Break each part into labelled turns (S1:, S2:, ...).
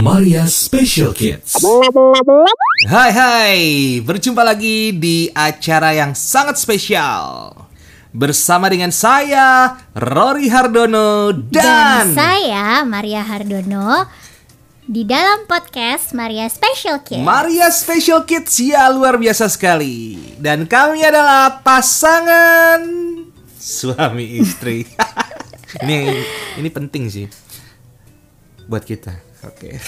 S1: Maria Special Kids.
S2: Hai hai, berjumpa lagi di acara yang sangat spesial. Bersama dengan saya, Rory Hardono
S3: Dan
S2: dan,
S3: saya Maria Hardono di dalam podcast Maria Special Kids.
S2: Maria Special Kids ya luar biasa sekali. Dan kami adalah pasangan suami istri. Ini ini penting sih buat kita Oke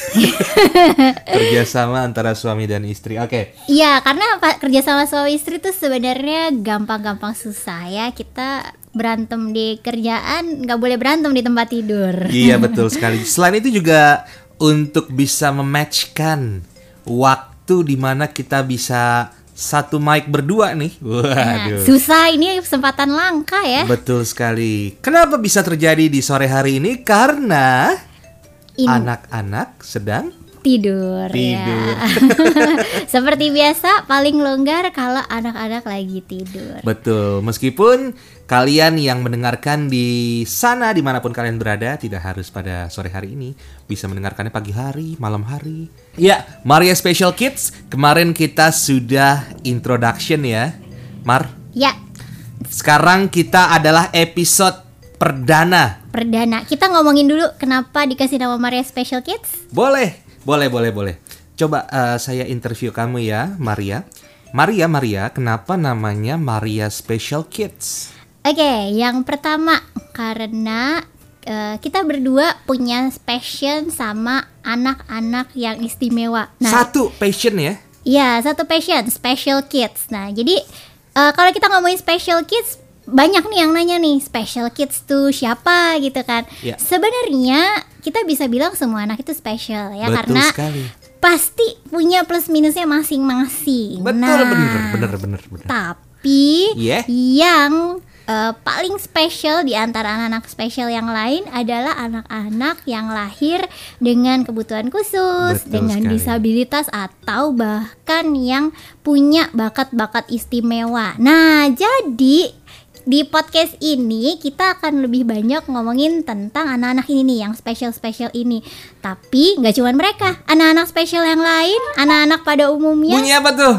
S2: Kerjasama antara suami dan istri Oke
S3: Iya, karena pa- kerja sama suami istri tuh sebenarnya gampang-gampang susah ya. Kita berantem di kerjaan, nggak boleh berantem di tempat tidur.
S2: Iya betul sekali. Selain itu juga untuk bisa mematchkan waktu di mana kita bisa satu mic berdua nih.
S3: Nah,
S2: Waduh.
S3: susah ini kesempatan langka ya.
S2: Betul sekali. Kenapa bisa terjadi di sore hari ini? Karena anak-anak sedang
S3: tidur,
S2: Tidur.
S3: ya. Seperti biasa paling longgar kalau anak-anak lagi tidur.
S2: betul. Meskipun kalian yang mendengarkan di sana di mana pun kalian berada tidak harus pada sore hari ini bisa mendengarkannya pagi hari, malam hari. Ya, Maria Special Kids kemarin kita sudah introduction ya, Mar.
S3: Ya,
S2: Sekarang kita adalah episode perdana.
S3: perdana. Kita ngomongin dulu kenapa dikasih nama Maria Special Kids?
S2: Boleh, boleh, boleh, boleh. Coba eh, saya interview kamu ya, Maria. Maria, Maria, kenapa namanya Maria Special Kids?
S3: Oke, yang pertama karena eh, kita berdua punya passion sama anak-anak yang istimewa. Nah,
S2: Satu passion ya.
S3: iya satu passion, special kids. Nah, jadi eh, kalau kita ngomongin special kids banyak nih yang nanya nih special kids tuh siapa gitu kan.
S2: Iya.
S3: Sebenarnya kita bisa bilang semua anak itu special ya
S2: Betul
S3: karena
S2: sekali.
S3: pasti punya plus minusnya masing-masing.
S2: Betul,
S3: Nah,
S2: bener, bener, bener, bener.
S3: Tapi
S2: Iya.
S3: yang eh, paling spesial di antara anak-anak spesial yang lain adalah anak-anak yang lahir dengan kebutuhan khusus,
S2: Betul
S3: dengan
S2: sekali.
S3: disabilitas atau bahkan yang punya bakat-bakat istimewa. Nah, jadi di podcast ini kita akan lebih banyak ngomongin tentang anak-anak ini nih yang spesial-spesial ini. Tapi nggak cuma mereka, anak-anak spesial yang lain, anak-anak pada umumnya.
S2: Bunyi apa tuh?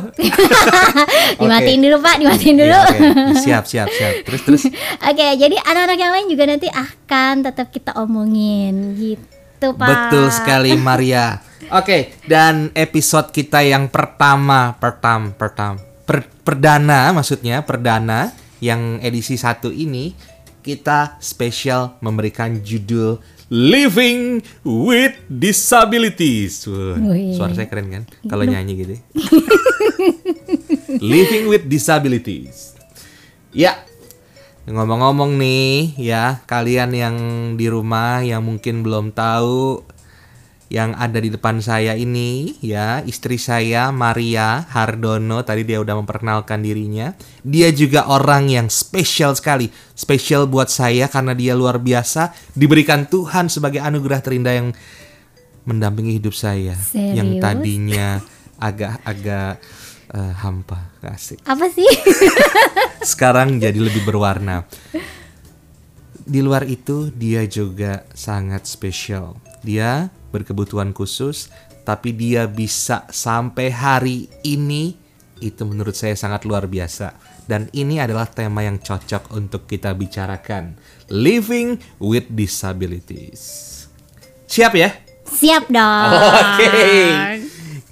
S3: Dimatiin
S2: Oke.
S3: dulu Pak, dimatiin dulu.
S2: Iya, oke. Siap, siap, siap. Terus, terus.
S3: Oke, jadi anak-anak yang lain juga nanti akan tetap kita omongin gitu, Pak.
S2: Betul sekali Maria. Oke, dan episode kita yang pertama, pertam, pertam, per- perdana maksudnya, perdana yang edisi satu ini kita spesial memberikan judul Living with Disabilities. Wah, suara saya keren kan? Kalau nyanyi gitu. Living with Disabilities. Ya, Ngomong-ngomong nih ya, kalian yang di rumah yang mungkin belum tahu yang ada di depan saya ini ya, istri saya Maria Hardono tadi dia udah memperkenalkan dirinya. Dia juga orang yang spesial sekali. Spesial buat saya karena dia luar biasa diberikan Tuhan sebagai anugerah terindah yang mendampingi hidup saya yang
S3: Serius?
S2: tadinya agak-agak eh, hampa, asik
S3: Apa sih?
S2: sekarang jadi lebih berwarna. Di luar itu dia juga sangat spesial. Dia berkebutuhan khusus, tapi dia bisa sampai hari ini itu menurut saya sangat luar biasa. Dan ini adalah tema yang cocok untuk kita bicarakan. Living with disabilities. Siap ya?
S3: Siap dong.
S2: Oke.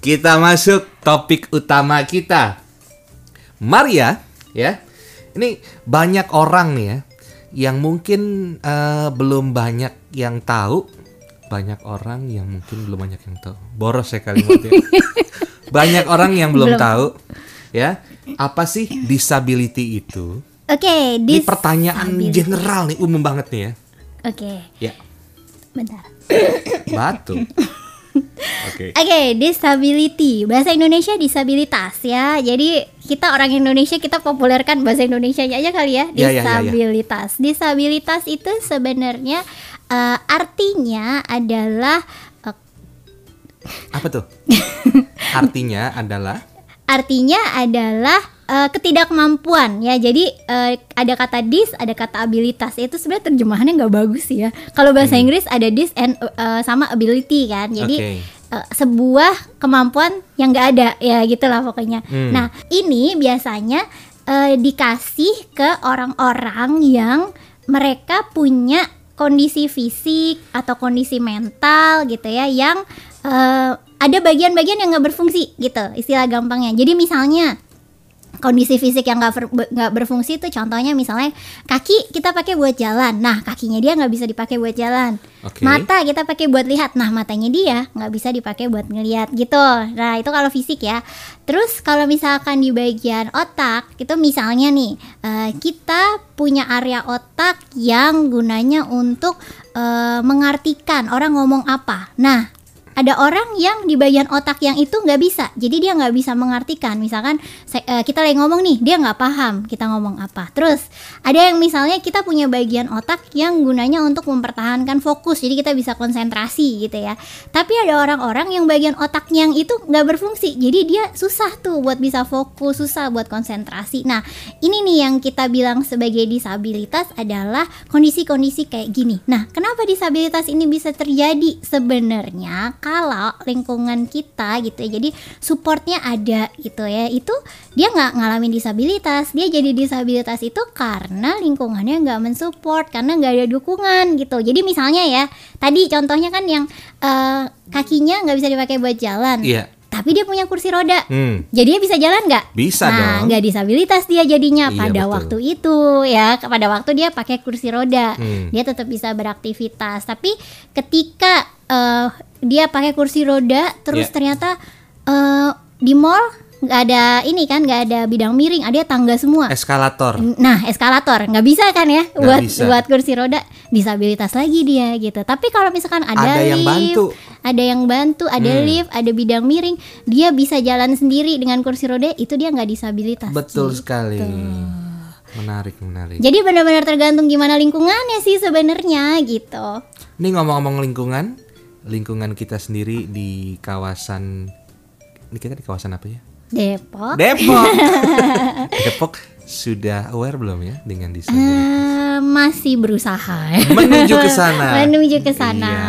S2: Kita masuk topik utama kita. Maria, ya. Ini banyak orang nih ya yang mungkin eh, belum banyak yang tahu. Banyak orang yang mungkin belum banyak yang tahu. Boros ya kalimatnya. banyak orang yang belum,
S3: Belum.
S2: tahu ya. Apa sih disability itu?
S3: Oke,
S2: Ini
S3: dis-
S2: pertanyaan general nih, umum banget nih ya.
S3: Oke,
S2: Ya,
S3: bentar.
S2: batu. Oke.
S3: Oke, disability. Bahasa Indonesia disabilitas ya. Jadi kita orang Indonesia kita populerkan bahasa Indonesianya aja kali ya.
S2: Ya, ya, ya, ya.
S3: Disabilitas. Disabilitas itu sebenarnya eh, artinya adalah eh,
S2: Apa tuh? Artinya adalah
S3: artinya adalah eh, ketidakmampuan ya. Jadi eh, ada kata dis, ada kata abilitas. Itu sebenarnya terjemahannya nggak bagus ya. Kalau bahasa Inggris ada dis and eh, sama ability kan. Jadi
S2: Hmm.
S3: Eh, sebuah kemampuan yang nggak ada ya gitulah pokoknya.
S2: Hmm.
S3: Nah ini biasanya eh, dikasih ke orang-orang yang mereka punya kondisi fisik atau kondisi mental gitu ya yang eh, ada bagian-bagian yang nggak berfungsi gitu istilah gampangnya. Jadi misalnya kondisi fisik yang nggak ber- berfungsi itu contohnya misalnya kaki kita pakai buat jalan. Nah kakinya dia nggak bisa dipakai buat jalan.
S2: Oke.
S3: mata kita pakai buat lihat. Nah matanya dia nggak bisa dipakai buat ngelihat gitu. Nah itu kalau fisik ya. Terus kalau misalkan di bagian otak itu misalnya nih eh, kita punya area otak yang gunanya untuk eh, mengartikan orang ngomong apa. Nah ada orang yang di bagian otak yang itu nggak bisa. Jadi dia nggak bisa mengartikan. Misalkan se- eh, kita lagi ngomong nih dia nggak paham kita ngomong apa. Terus ada yang misalnya kita punya bagian otak yang gunanya untuk mempertahankan fokus. Jadi kita bisa konsentrasi gitu ya. Tapi ada orang-orang yang bagian otaknya yang itu nggak berfungsi. Jadi dia susah tuh buat bisa fokus susah buat konsentrasi. Nah ini nih yang kita bilang sebagai disabilitas adalah kondisi-kondisi kayak gini. Nah kenapa disabilitas ini bisa terjadi? Sebenarnya kalau lingkungan kita gitu ya jadi supportnya ada gitu ya itu dia nggak ngalamin disabilitas dia jadi disabilitas itu karena lingkungannya nggak mensupport karena nggak ada dukungan gitu jadi misalnya ya tadi contohnya kan yang eh, kakinya nggak bisa dipakai buat jalan
S2: Iya.
S3: Tapi dia punya kursi roda
S2: Hmm.
S3: jadi dia bisa jalan nggak
S2: Bisa
S3: nah
S2: dong.
S3: nggak disabilitas dia jadinya
S2: Iya,
S3: pada
S2: betul.
S3: waktu itu ya pada waktu dia pakai kursi roda
S2: Hmm.
S3: dia tetap bisa beraktivitas tapi ketika eh, dia pakai kursi roda terus
S2: Iya.
S3: ternyata eh, di mall nggak ada ini kan nggak ada bidang miring ada tangga semua
S2: Eskalator.
S3: Nah, eskalator nggak bisa kan ya
S2: Nggak
S3: buat
S2: bisa.
S3: buat kursi roda disabilitas lagi dia gitu. Tapi kalau misalkan ada,
S2: Ada yang
S3: lift,
S2: bantu.
S3: Ada yang bantu, ada
S2: Hmm.
S3: lift, ada bidang miring, dia bisa jalan sendiri dengan kursi roda, itu dia nggak disabilitas.
S2: Betul
S3: Ji.
S2: sekali. Menarik, menarik.
S3: Jadi benar-benar tergantung gimana lingkungannya sih sebenarnya gitu.
S2: Ini ngomong-ngomong lingkungan, lingkungan kita sendiri di kawasan ini kita di kawasan apa ya?
S3: Depok.
S2: Depok. Depok sudah aware belum ya dengan disabilitas?
S3: Eh, masih berusaha.
S2: Menuju ke sana.
S3: Menuju ke sana.
S2: Iya.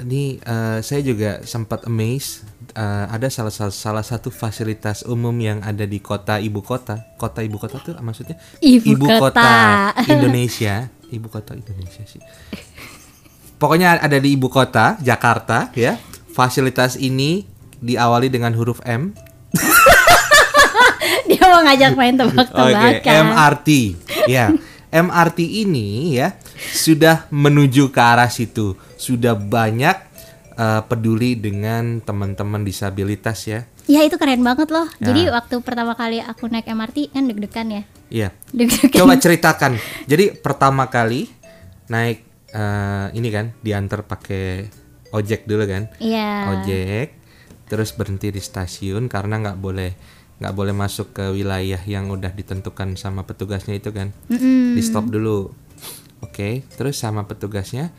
S2: Ini eh, saya juga sempat amazed eh, ada salah salah salah satu fasilitas umum yang ada di kota ibu kota. Kota ibu kota tuh maksudnya
S3: Ibu kota.
S2: Indonesia. Ibu kota Indonesia sih. Pokoknya ada di ibu kota Jakarta ya. Fasilitas ini diawali dengan huruf M.
S3: Dia mau ngajak main tebak-tebakan.
S2: MRT. Ya. MRT ini ya sudah menuju ke arah situ. Sudah banyak eh, peduli dengan teman-teman disabilitas ya.
S3: Ya itu keren banget loh. Jadi
S2: Ya.
S3: waktu pertama kali aku naik MRT kan deg-degan ya.
S2: Iya.
S3: Deg-degan.
S2: Coba ceritakan. Jadi pertama kali naik eh, ini kan diantar pakai ojek dulu kan.
S3: Iya.
S2: Ojek terus berhenti di stasiun karena nggak boleh nggak boleh masuk ke wilayah yang udah ditentukan sama petugasnya itu kan.
S3: Mm-mm.
S2: di stop dulu. Oke, terus sama petugasnya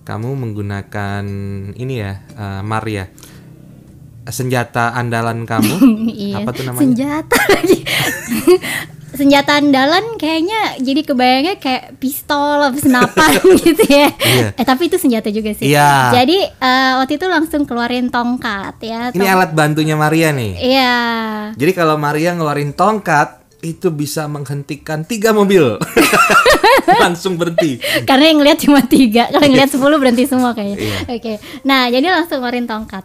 S2: kamu menggunakan ini ya, eh, Maria. Senjata andalan kamu
S3: Iya.
S2: apa tuh namanya?
S3: Senjata lagi. Senjata andalan kayaknya jadi kebayangnya kayak pistol atau senapan gitu ya.
S2: Iya.
S3: Eh tapi itu senjata juga sih.
S2: Iya.
S3: Jadi eh, waktu itu langsung keluarin tongkat ya.
S2: Ini
S3: tong-
S2: alat bantunya Maria nih.
S3: Iya.
S2: Jadi kalau Maria ngeluarin tongkat itu bisa menghentikan tiga mobil, langsung berhenti.
S3: Karena yang ngeliat cuma tiga, kalau yang ngeliat sepuluh berhenti semua kayaknya.
S2: Iya.
S3: Oke, nah jadi langsung ngeluarin tongkat.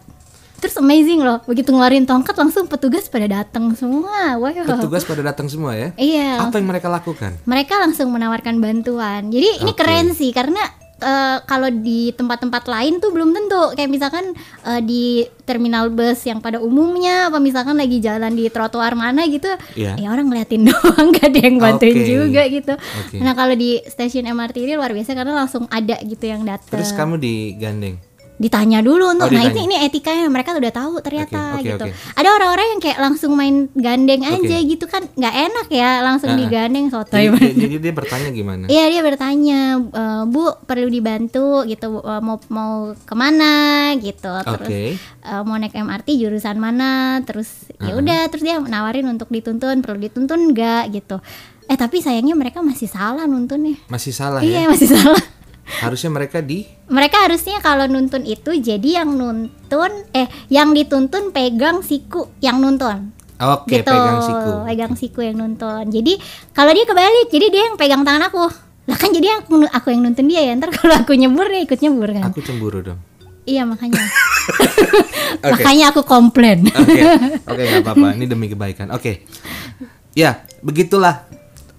S3: Terus amazing loh, begitu ngeluarin tongkat langsung petugas pada datang semua. Wow.
S2: Petugas pada datang semua ya.
S3: Iya,
S2: Apa yang mereka lakukan?
S3: mereka langsung menawarkan bantuan. Jadi ini
S2: Oke.
S3: keren sih karena eh, kalau di tempat-tempat lain tuh belum tentu. Kayak misalkan eh, di terminal bus yang pada umumnya, apa misalkan lagi jalan di trotoar mana gitu,
S2: Iya.
S3: ya orang ngeliatin doang, gak ada yang bantuin
S2: Oke.
S3: juga gitu.
S2: Oke.
S3: Nah kalau di stasiun MRT ini luar biasa karena langsung ada gitu yang datang.
S2: Terus kamu digandeng.
S3: Ditanya dulu
S2: Oh,
S3: untuk nah
S2: ditanya.
S3: ini ini etikanya mereka udah tahu ternyata
S2: Oke, oke,
S3: gitu
S2: oke.
S3: ada orang-orang yang kayak langsung main gandeng aja gitu kan nggak enak ya langsung
S2: ah.
S3: digandeng soto
S2: Jadi, jadi dia bertanya gimana?
S3: Iya dia bertanya "E, bu perlu dibantu gitu e, mau mau ke mana gitu terus
S2: Oke.
S3: e, mau naik MRT jurusan mana terus ya udah terus dia nawarin untuk dituntun perlu dituntun enggak gitu eh tapi sayangnya mereka masih salah nuntunnya
S2: Masih salah
S3: iya
S2: ya.
S3: masih salah
S2: Harusnya mereka di
S3: Mereka harusnya kalau nuntun itu jadi yang nuntun eh yang dituntun pegang siku yang nuntun.
S2: Oke,
S3: gitu.
S2: pegang siku.
S3: Pegang siku yang nuntun. Jadi kalau dia kebalik, jadi dia yang pegang tangan aku. Lah kan jadi aku aku yang nuntun dia ya. Ntar kalau aku nyebur dia ikut nyebur kan.
S2: Aku cemburu dong.
S3: Iya makanya. Makanya aku komplain.
S2: Oke, oke nggak apa-apa. Ini demi kebaikan. Oke, ya begitulah.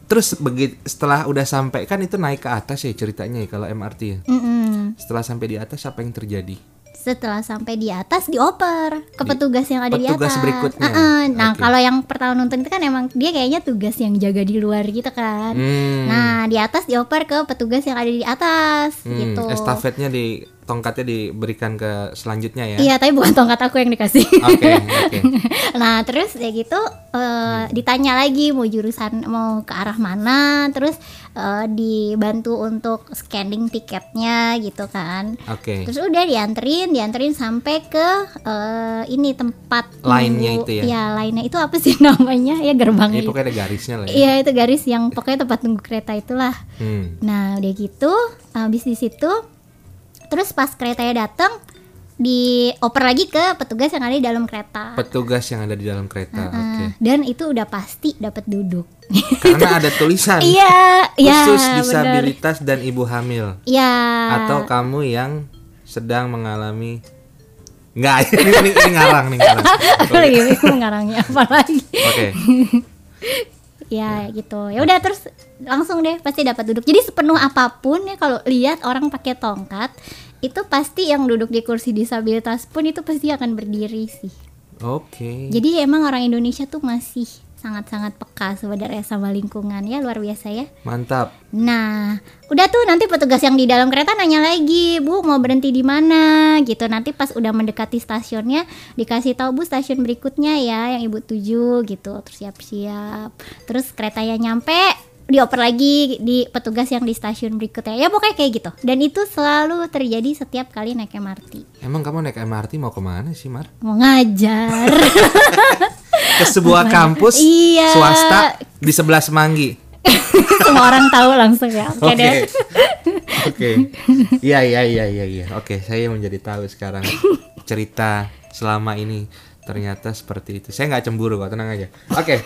S2: Terus begitu setelah udah sampai kan itu naik ke atas ya ceritanya ya kalau MRT ya.
S3: Mm-mm.
S2: Setelah sampai di atas apa yang terjadi?
S3: Setelah sampai di atas dioper ke petugas yang ada di
S2: petugas
S3: atas.
S2: berikutnya.
S3: Ah-ah. Nah
S2: Oke.
S3: kalau yang pertama nonton itu kan emang dia kayaknya tugas yang jaga di luar gitu kan.
S2: Hmm,
S3: Nah di atas dioper ke petugas yang ada di atas
S2: hmm,
S3: gitu.
S2: estafetnya di tongkatnya diberikan ke selanjutnya ya.
S3: Iya tapi bukan tongkat aku yang dikasih.
S2: Oke, oke.
S3: nah terus ya gitu eh, ditanya lagi mau jurusan mau ke arah mana, terus eh, dibantu untuk scanning tiketnya gitu kan.
S2: Oke.
S3: Terus udah dianterin, dianterin sampai ke eh, ini tempat
S2: Lainnya itu ya?
S3: Iya, lainnya itu apa sih namanya? Ya gerbangnya. Itu.
S2: pokoknya ada garisnya lah ya.
S3: Iya, itu garis yang pokoknya tempat tunggu kereta itulah.
S2: Hmm.
S3: Nah, udah gitu habis di situ terus pas keretanya datang dioper lagi ke petugas yang ada di dalam kereta.
S2: Petugas yang ada di dalam kereta. Oke.
S3: Nah, Dan itu udah pasti dapat duduk.
S2: Karena ada tulisan
S3: Iya, iya.
S2: khusus
S3: bener.
S2: disabilitas dan ibu hamil
S3: Iya.
S2: atau kamu yang sedang mengalami Enggak, ini, ini, ini ngarang nih ngarang.
S3: aku lagi bingung ngarangnya apa lagi.
S2: Oke.
S3: Ya gitu. Ya udah terus langsung deh pasti dapat duduk. Jadi sepenuh apa pun ya kalau lihat orang pakai tongkat itu pasti yang duduk di kursi disabilitas pun itu pasti akan berdiri sih.
S2: Oke.
S3: Jadi emang orang Indonesia tuh masih sangat-sangat peka sebenarnya sama lingkungan ya luar biasa ya.
S2: Mantap.
S3: Nah, udah tuh nanti petugas yang di dalam kereta nanya lagi, Bu mau berhenti di mana? Gitu. Nanti pas udah mendekati stasiunnya dikasih tahu Bu stasiun berikutnya ya yang Ibu tuju gitu. Terus siap-siap. Terus keretanya nyampe dioper lagi di petugas yang di stasiun berikutnya. Ya pokoknya kayak gitu. Dan itu selalu terjadi setiap kali naik MRT.
S2: Emang kamu naik MRT mau ke mana sih, Mar?
S3: Mau ngajar.
S2: Ke sebuah kampus
S3: Iya.
S2: swasta di sebelah Semanggi.
S3: Semua orang tahu langsung ya. Oke
S2: Oke.
S3: deh.
S2: Oke. Iya, iya, iya, iya, iya. Oke, saya menjadi tahu sekarang cerita selama ini ternyata seperti itu. Saya nggak cemburu kok, tenang aja. Oke.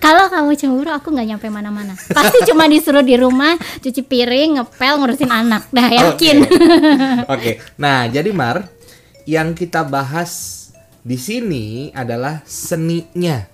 S3: Kalau kamu cemburu aku nggak nyampe mana-mana. Pasti cuma disuruh di rumah cuci piring, ngepel, ngurusin anak. Dah yakin.
S2: Oke. Nah, jadi Mar, yang kita bahas di sini adalah seninya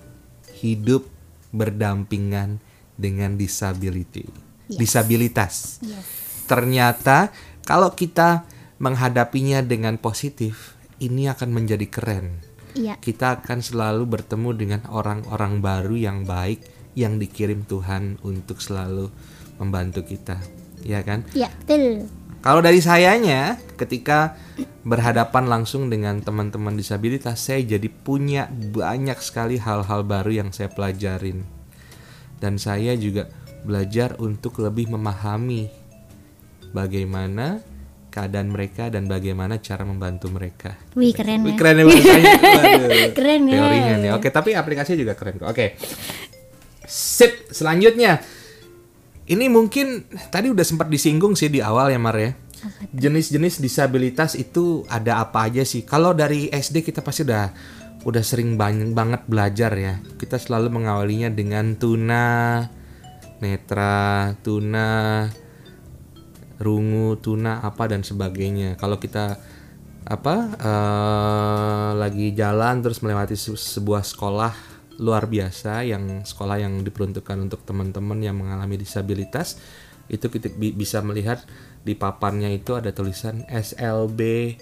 S2: hidup berdampingan dengan disability. Disabilitas.
S3: Yes.
S2: Ternyata kalau kita menghadapinya dengan positif, ini akan menjadi keren.
S3: Iya.
S2: Kita akan selalu bertemu dengan orang-orang baru yang baik yang dikirim Tuhan untuk selalu membantu kita. Ya kan?
S3: Iya, betul.
S2: Kalau dari sayanya, ketika berhadapan langsung dengan teman-teman disabilitas, saya jadi punya banyak sekali hal-hal baru yang saya pelajarin. Dan saya juga belajar untuk lebih memahami bagaimana keadaan mereka dan bagaimana cara membantu mereka.
S3: Wih, keren
S2: Wih,
S3: ya.
S2: keren ya.
S3: Keren ya.
S2: Teorinya nih. Oke, tapi aplikasinya juga keren kok. Oke. Sip, selanjutnya. Ini mungkin tadi udah sempat disinggung sih di awal ya Mar ya. Jenis-jenis disabilitas itu ada apa aja sih? Kalau dari SD kita pasti udah udah sering banyak banget belajar ya. Kita selalu mengawalinya dengan tuna, netra, tuna, rungu, tuna apa dan sebagainya. Kalau kita apa eh, lagi jalan terus melewati se- sebuah sekolah luar biasa yang sekolah yang diperuntukkan untuk teman-teman yang mengalami disabilitas itu kita bi- bisa melihat di papannya itu ada tulisan SLB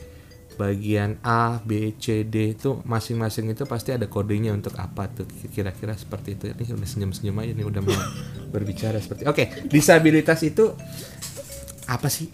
S2: bagian A, B, C, D itu masing-masing itu pasti ada kodenya untuk apa tuh kira-kira seperti itu ini udah senyum-senyum aja nih udah mau berbicara seperti oke disabilitas itu apa sih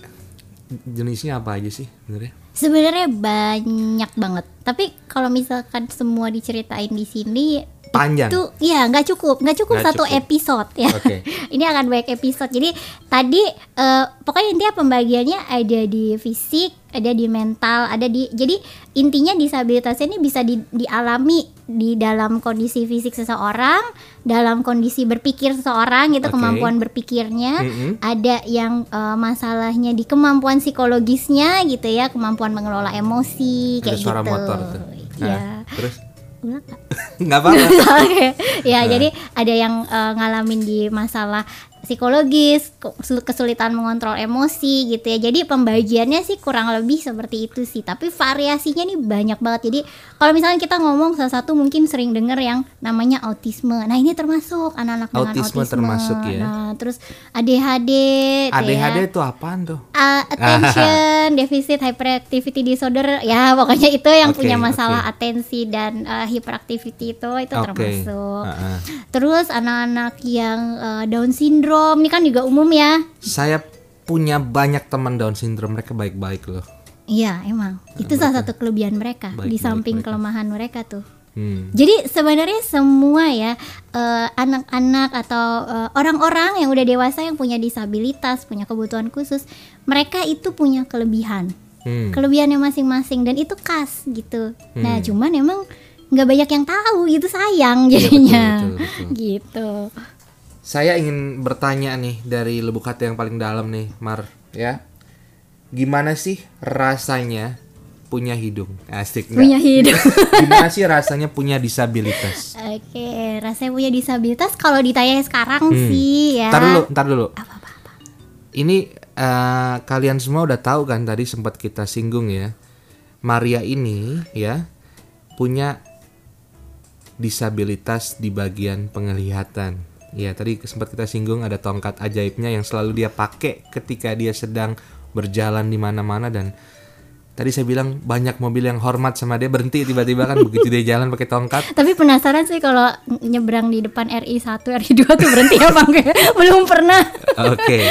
S2: jenisnya apa aja sih sebenarnya
S3: Sebenarnya banyak banget. Tapi kalau misalkan semua diceritain di sini
S2: panjang.
S3: Itu ya nggak cukup, nggak cukup
S2: Nggak
S3: satu
S2: cukup.
S3: episode ya.
S2: Oke.
S3: Ini akan banyak episode. Jadi tadi eh, pokoknya intinya pembagiannya ada di fisik, ada di mental, ada di jadi intinya disabilitas ini bisa di- dialami di dalam kondisi fisik seseorang, dalam kondisi berpikir seseorang gitu
S2: Oke.
S3: kemampuan berpikirnya,
S2: Mm-mm.
S3: ada yang eh, masalahnya di kemampuan psikologisnya gitu ya, kemampuan mengelola emosi
S2: Ada
S3: kayak
S2: suara
S3: gitu.
S2: motor tuh. Nah,
S3: Ya.
S2: terus
S3: nggak?
S2: nggak apa-apa.
S3: Ya
S2: Nah.
S3: jadi ada yang eh, ngalamin di masalah psikologis kesul- kesulitan mengontrol emosi gitu ya jadi pembagiannya sih kurang lebih seperti itu sih tapi variasinya nih banyak banget jadi kalau misalnya kita ngomong salah satu mungkin sering denger yang namanya autisme nah ini termasuk anak-anak dengan
S2: Autisme
S3: autisme
S2: termasuk ya.
S3: nah terus ADHD tuh ya.
S2: ADHD itu apaan tuh?
S3: Uh, attention deficit hyperactivity disorder ya pokoknya itu yang
S2: Oke,
S3: punya masalah
S2: oke.
S3: atensi dan uh, hyperactivity itu itu
S2: Oke.
S3: termasuk
S2: Ah, ah.
S3: terus anak-anak yang uh, Down syndrome ini kan juga umum ya
S2: Saya punya banyak teman Down syndrome mereka baik-baik loh.
S3: iya emang itu salah satu kelebihan mereka
S2: Baik,
S3: di samping
S2: baik.
S3: kelemahan mereka tuh
S2: Hmm.
S3: Jadi sebenarnya semua ya eh, anak-anak atau eh, orang-orang yang udah dewasa yang punya disabilitas, punya kebutuhan khusus, mereka itu punya kelebihan.
S2: Hmm.
S3: kelebihannya masing-masing dan itu khas gitu. Nah,
S2: Hmm.
S3: cuman emang nggak banyak yang tahu gitu sayang
S2: Iya,
S3: jadinya.
S2: betul, betul, betul.
S3: Gitu.
S2: Saya ingin bertanya nih dari lubuk hati yang paling dalam nih, Mar, ya. Gimana sih rasanya punya hidung? Asik nggak?
S3: Punya hidup.
S2: Gimana sih rasanya punya disabilitas?
S3: Oke, rasanya punya disabilitas kalau ditanya sekarang
S2: Hmm.
S3: sih ya.
S2: Ntar dulu, ntar dulu.
S3: Apa-apa.
S2: Ini eh, kalian semua udah tahu kan tadi sempat kita singgung ya. Maria ini ya punya disabilitas di bagian penglihatan. Ya, tadi sempat kita singgung ada tongkat ajaibnya yang selalu dia pakai ketika dia sedang berjalan di mana-mana dan tadi saya bilang banyak mobil yang hormat sama dia berhenti tiba-tiba kan begitu dia jalan pakai tongkat.
S3: Tapi penasaran sih kalau nyebrang di depan RI 1, RI 2 tuh berhenti apa enggak? Belum pernah.
S2: Oke.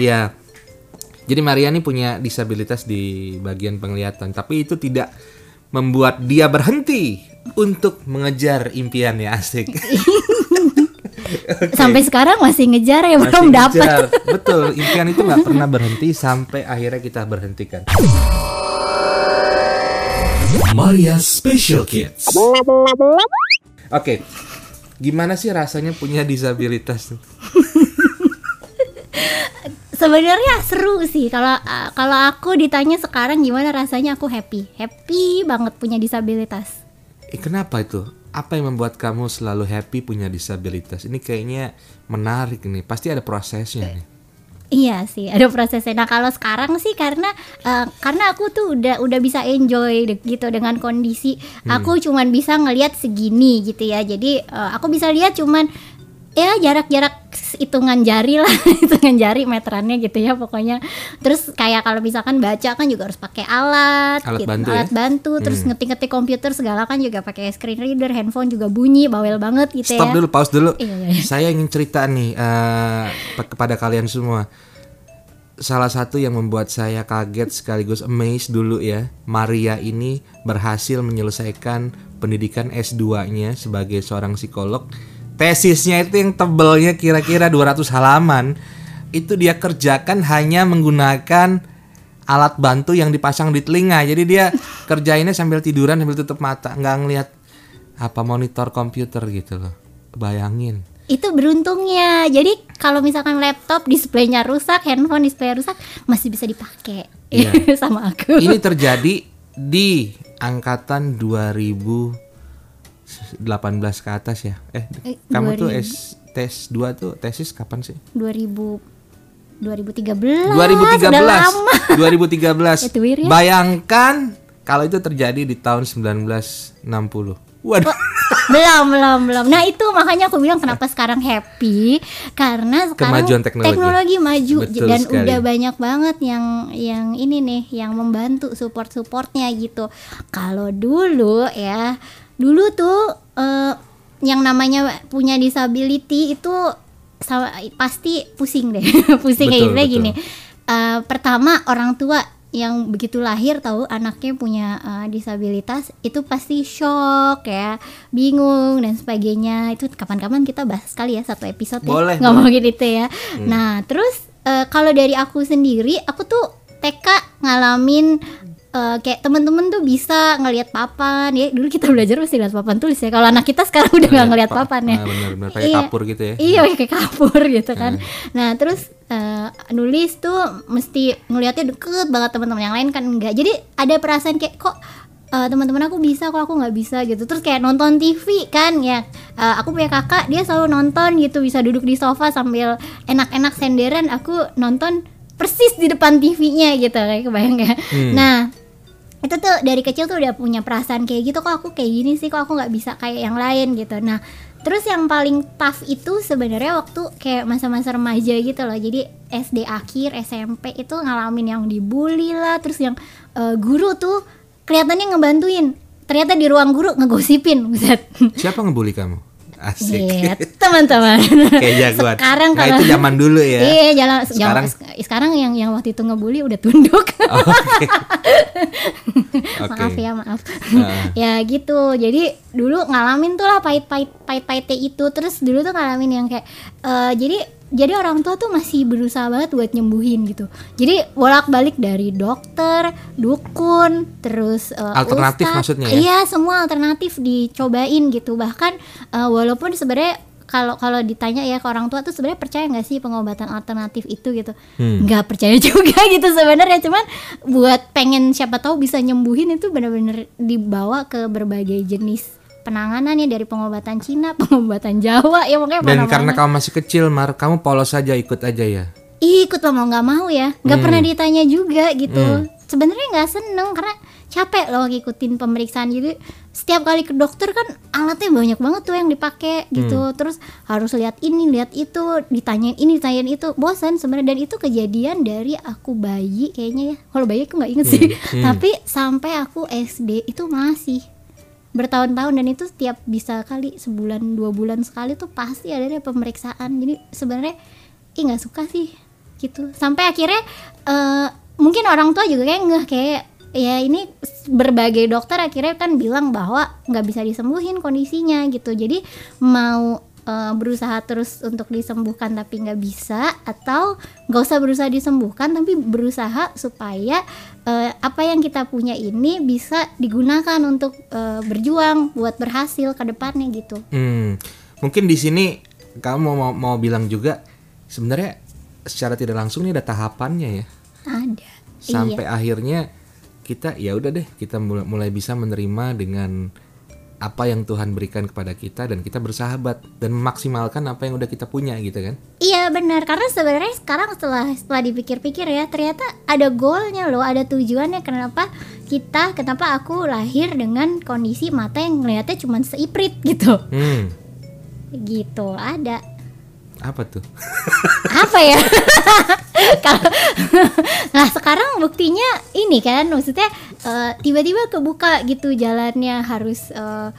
S2: Iya. Jadi Maria ini punya disabilitas di bagian penglihatan, tapi itu tidak membuat dia berhenti untuk mengejar impiannya asik.
S3: Sampai sekarang masih ngejar ya
S2: Masih
S3: belum dapat.
S2: Betul, impian itu nggak pernah berhenti sampai akhirnya kita berhentikan.
S1: Maria Special Kids.
S2: Oke. Gimana sih rasanya punya disabilitas?
S3: Sebenarnya seru sih kalau uh, kalau aku ditanya sekarang gimana rasanya aku happy. Happy banget punya disabilitas.
S2: Eh, kenapa itu? Apa yang membuat kamu selalu happy punya disabilitas? Ini kayaknya menarik nih. Pasti ada prosesnya nih.
S3: Iya sih, ada prosesnya. Nah kalau sekarang sih karena uh, karena aku tuh udah udah bisa enjoy de- gitu dengan kondisi aku cuman bisa ngelihat segini gitu ya. Jadi uh, aku bisa lihat cuman ya jarak-jarak hitungan jari lah, hitungan jari meterannya gitu ya pokoknya. Terus kayak kalau misalkan baca kan juga harus pakai alat,
S2: Alat
S3: gitu,
S2: bantu ya?
S3: alat bantu. Terus ngetik-ngetik komputer segala kan juga pakai screen reader, handphone juga bunyi, bawel banget gitu
S2: Stop
S3: ya.
S2: dulu, pause dulu.
S3: Iya, iya, iya.
S2: Saya ingin cerita nih eh, pe- kepada kalian semua. Salah satu yang membuat saya kaget sekaligus amazed dulu ya, Maria ini berhasil menyelesaikan pendidikan S2-nya sebagai seorang psikolog. Tesisnya itu yang tebelnya kira-kira 200 halaman. Itu dia kerjakan hanya menggunakan alat bantu yang dipasang di telinga. Jadi dia kerjainnya sambil tiduran sambil tutup mata, nggak ngelihat apa monitor komputer gitu loh. Bayangin.
S3: itu beruntungnya jadi kalau misalkan laptop displaynya rusak handphone display rusak masih bisa dipakai
S2: Iya.
S3: sama aku
S2: Ini terjadi di angkatan 2018 ke atas ya. Eh,
S3: Eh,
S2: kamu tuh
S3: 2000.
S2: S tes 2 tuh tesis kapan sih?
S3: 2000 2013
S2: 2013.
S3: udah lama
S2: 2013.
S3: Itu ya.
S2: Bayangkan kalau itu terjadi di tahun 1960. Waduh.
S3: belum belum belum nah itu makanya aku bilang kenapa sekarang happy karena sekarang
S2: Kemajuan teknologi.
S3: maju
S2: Betul
S3: dan
S2: sekali.
S3: udah banyak banget yang yang ini nih yang membantu support supportnya gitu kalau dulu ya dulu tuh eh, yang namanya punya disability itu sama- pasti pusing deh pusing kayak
S2: Betul,
S3: gini,
S2: betul.
S3: gini Eh, pertama orang tua yang begitu lahir tahu anaknya punya uh, disabilitas itu pasti shock ya, bingung dan sebagainya. Itu kapan-kapan kita bahas sekali ya satu episode
S2: Boleh,
S3: ya ngomongin itu ya. Nah, terus uh, kalau dari aku sendiri, aku tuh TK ngalamin uh, kayak temen-temen tuh bisa ngelihat papan ya dulu kita belajar mesti lihat papan tulis ya kalau anak kita sekarang udah nggak ngelihat papan ya
S2: Nah, benar-benar pakai
S3: Iya.
S2: kapur gitu ya.
S3: Iya kayak kapur gitu kan. Nah terus eh, nulis tuh mesti ngelihatnya deket banget teman-teman yang lain kan enggak. Jadi ada perasaan kayak kok eh, teman-teman aku bisa kok aku nggak bisa gitu. Terus kayak nonton TV kan ya. eh, aku punya kakak dia selalu nonton gitu bisa duduk di sofa sambil enak-enak senderan. Aku nonton persis di depan TV-nya gitu kayak kebayang ya. Nah itu tuh dari kecil tuh udah punya perasaan kayak gitu kok aku kayak gini sih? Kok aku nggak bisa kayak yang lain? gitu. Nah terus yang paling tough itu sebenarnya waktu kayak masa-masa remaja gitu loh. Jadi SD akhir SMP itu ngalamin yang dibully lah terus yang eh, guru tuh kelihatannya ngebantuin. Ternyata di ruang guru ngegosipin buset
S2: Siapa ngebully kamu? Asik.
S3: Iya, teman-teman.
S2: Kayak jagoan.
S3: Sekarang
S2: Nah,
S3: kalau
S2: itu zaman dulu ya.
S3: Iya, jalan sekarang
S2: Sekarang-
S3: sekarang yang yang waktu itu ngebully udah tunduk.
S2: Oh, Oke. Oke.
S3: maaf ya maaf
S2: Heeh.
S3: ya gitu jadi dulu ngalamin tuh lah pahit-pahit pahit-pahitnya itu terus dulu tuh ngalamin yang kayak eh, jadi jadi orang tua tuh masih berusaha banget buat nyembuhin gitu jadi bolak-balik dari dokter dukun terus eh,
S2: Alternatif
S3: ustadz.
S2: maksudnya ya?
S3: iya semua alternatif dicobain gitu bahkan eh, walaupun sebenarnya kalau kalau ditanya ya ke orang tua tuh sebenarnya percaya nggak sih pengobatan alternatif itu gitu
S2: Hmm.
S3: nggak percaya juga gitu sebenarnya cuman buat pengen siapa tahu bisa nyembuhin itu benar-benar dibawa ke berbagai jenis penanganan ya dari pengobatan Cina pengobatan Jawa ya makanya
S2: Dan
S3: mana-mana.
S2: karena kamu masih kecil, Mar, kamu polos saja ikut aja ya.
S3: ikut lah mau nggak mau ya. Nggak
S2: Hmm.
S3: pernah ditanya juga gitu. Sebenarnya nggak seneng karena capek loh ngikutin pemeriksaan. Jadi setiap kali ke dokter kan alatnya banyak banget tuh yang dipakai gitu.
S2: Hmm.
S3: terus harus lihat ini lihat itu ditanyain ini ditanyain itu. Bosan sebenarnya. Dan itu kejadian dari aku bayi kayaknya ya. Kalau bayi aku nggak inget sih.
S2: Hmm.
S3: tapi sampai aku SD itu masih bertahun-tahun dan itu setiap bisa kali sebulan dua bulan sekali tuh pasti ada deh pemeriksaan. Jadi sebenarnya ih nggak suka sih gitu. Sampai akhirnya eh, mungkin orang tua juga kayak ngeh kayak ya ini berbagai dokter akhirnya kan bilang bahwa nggak bisa disembuhin kondisinya gitu. Jadi mau eh, berusaha terus untuk disembuhkan tapi nggak bisa atau nggak usah berusaha disembuhkan tapi berusaha supaya eh, apa yang kita punya ini bisa digunakan untuk eh, berjuang buat berhasil ke depannya gitu
S2: Hmm. Mungkin di sini kamu mau mau bilang juga sebenarnya secara tidak langsung ini ada tahapannya ya.
S3: ada
S2: Sampai akhirnya kita ya udah deh kita mulai, mulai bisa menerima dengan apa yang Tuhan berikan kepada kita dan kita bersahabat dan memaksimalkan apa yang udah kita punya gitu kan.
S3: Iya benar karena sebenarnya sekarang setelah setelah dipikir-pikir ya ternyata ada goalnya loh ada tujuannya kenapa kita kenapa aku lahir dengan kondisi mata yang ngeliatnya cuma seiprit gitu
S2: Hmm.
S3: gitu ada
S2: Apa tuh?
S3: apa ya nah sekarang buktinya ini kan maksudnya eh, tiba-tiba kebuka gitu jalannya harus eh,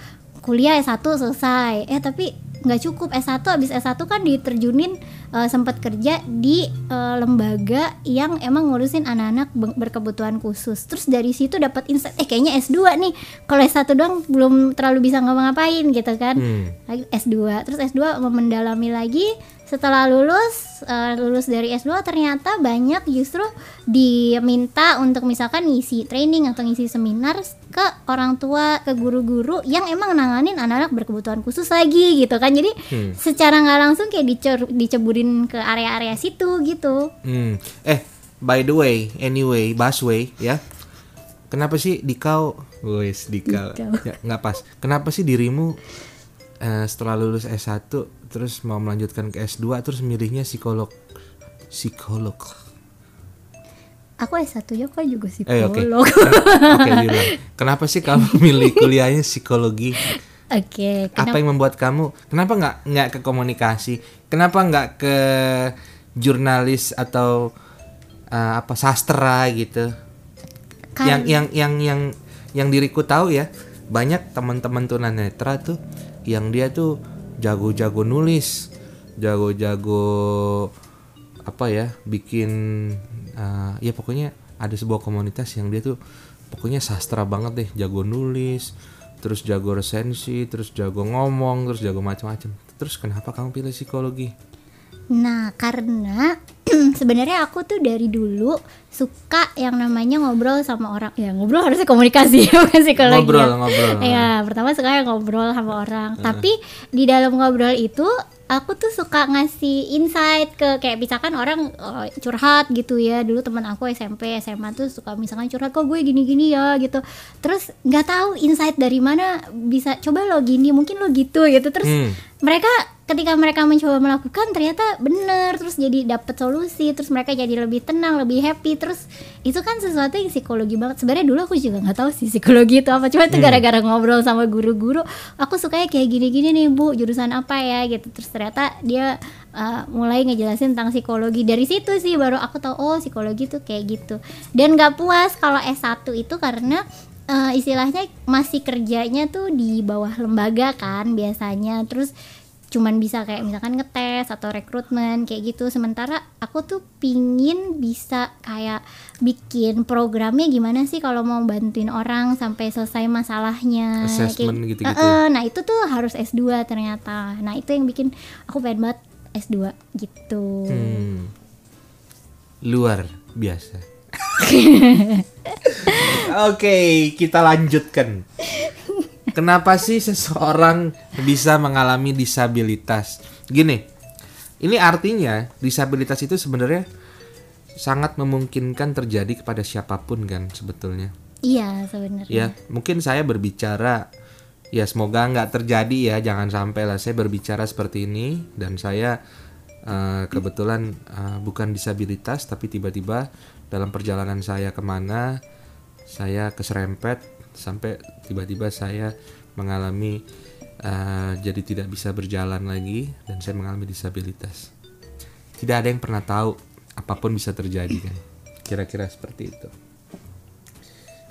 S3: kuliah S1 selesai eh tapi nggak cukup. S1 habis S1 kan diterjunin eh, sempat kerja di eh, lembaga yang emang ngurusin anak-anak be- berkebutuhan khusus. Terus dari situ dapat insight eh kayaknya S2 nih. Kalau S1 doang belum terlalu bisa ngapa-ngapain gitu kan.
S2: Hmm.
S3: lagi S2 terus S2 mau mendalami lagi. Setelah lulus eh, lulus dari S2 ternyata banyak justru diminta untuk misalkan ngisi training atau ngisi seminar ke orang tua ke guru-guru yang emang nanganin anak-anak berkebutuhan khusus lagi gitu kan jadi
S2: Hmm.
S3: secara nggak langsung kayak dicer- diceburin ke area-area situ gitu
S2: Hmm. Eh, by the way, anyway, busway ya. Kenapa sih dikau? Wes, dikau. Ya, nggak pas. Kenapa sih dirimu eh, setelah lulus S1 terus mau melanjutkan ke S2 terus milihnya psikolog? Psikolog.
S3: Aku S1 nya kok juga
S2: Eh, oke.
S3: psikolog
S2: Oke, bilang. Kenapa sih kamu milih kuliahnya psikologi?
S3: Oke,
S2: Apa yang membuat kamu kenapa nggak nggak ke komunikasi? Kenapa nggak ke jurnalis atau eh, apa sastra gitu?
S3: Kan-
S2: yang yang yang yang yang diriku tahu ya banyak teman-teman tunanetra tuh yang dia tuh jago-jago nulis jago-jago apa ya bikin uh, ya pokoknya ada sebuah komunitas yang dia tuh pokoknya sastra banget deh. Jago nulis terus jago resensi terus jago ngomong terus jago macam-macam terus kenapa kamu pilih psikologi?
S3: Nah, karena sebenarnya aku tuh dari dulu suka yang namanya ngobrol sama orang. Ya, ngobrol harusnya komunikasi, bukan psikologi.
S2: Ngobrol,
S3: ya.
S2: ngobrol.
S3: Ya, pertama suka yang ngobrol sama orang. Tapi di dalam ngobrol itu aku tuh suka ngasih insight ke kayak misalkan orang eh, curhat gitu ya. Dulu teman aku SMP, SMA tuh suka misalkan curhat kok gue gini-gini ya gitu. Terus nggak tahu insight dari mana bisa coba lo gini, mungkin lo gitu gitu. Terus
S2: Hmm.
S3: mereka ketika mereka mencoba melakukan ternyata bener terus jadi dapat solusi terus mereka jadi lebih tenang lebih happy. Terus itu kan sesuatu yang psikologi banget. Sebenarnya dulu aku juga nggak tahu sih psikologi itu apa. Cuma itu gara-gara ngobrol sama guru-guru. Aku sukanya kayak gini-gini nih bu jurusan apa ya gitu. Terus ternyata dia uh, mulai ngejelasin tentang psikologi. Dari situ sih baru aku tahu oh psikologi tuh kayak gitu. Dan nggak puas kalau S1 itu karena eh, istilahnya masih kerjanya tuh di bawah lembaga kan biasanya. Terus cuman bisa kayak misalkan ngetes atau rekrutmen kayak gitu sementara aku tuh pingin bisa kayak bikin programnya gimana sih kalau mau bantuin orang sampai selesai masalahnya
S2: Assessment
S3: Kayak-
S2: gitu-gitu
S3: Eh, eh, nah itu tuh harus S2 ternyata nah itu yang bikin aku pengen banget S2 gitu
S2: Hmm. Luar biasa. Oke, kita lanjutkan. Kenapa sih seseorang bisa mengalami disabilitas? Gini, ini artinya disabilitas itu sebenarnya sangat memungkinkan terjadi kepada siapa pun kan sebetulnya.
S3: iya sebenarnya
S2: Ya, mungkin saya berbicara ya semoga nggak terjadi ya, jangan sampai lah saya berbicara seperti ini dan saya eh, kebetulan eh, bukan disabilitas tapi tiba-tiba dalam perjalanan saya ke mana saya keserempet sampai tiba-tiba saya mengalami eh, jadi tidak bisa berjalan lagi dan saya mengalami disabilitas. Tidak ada yang pernah tahu apa pun bisa terjadi kan. Kira-kira seperti itu.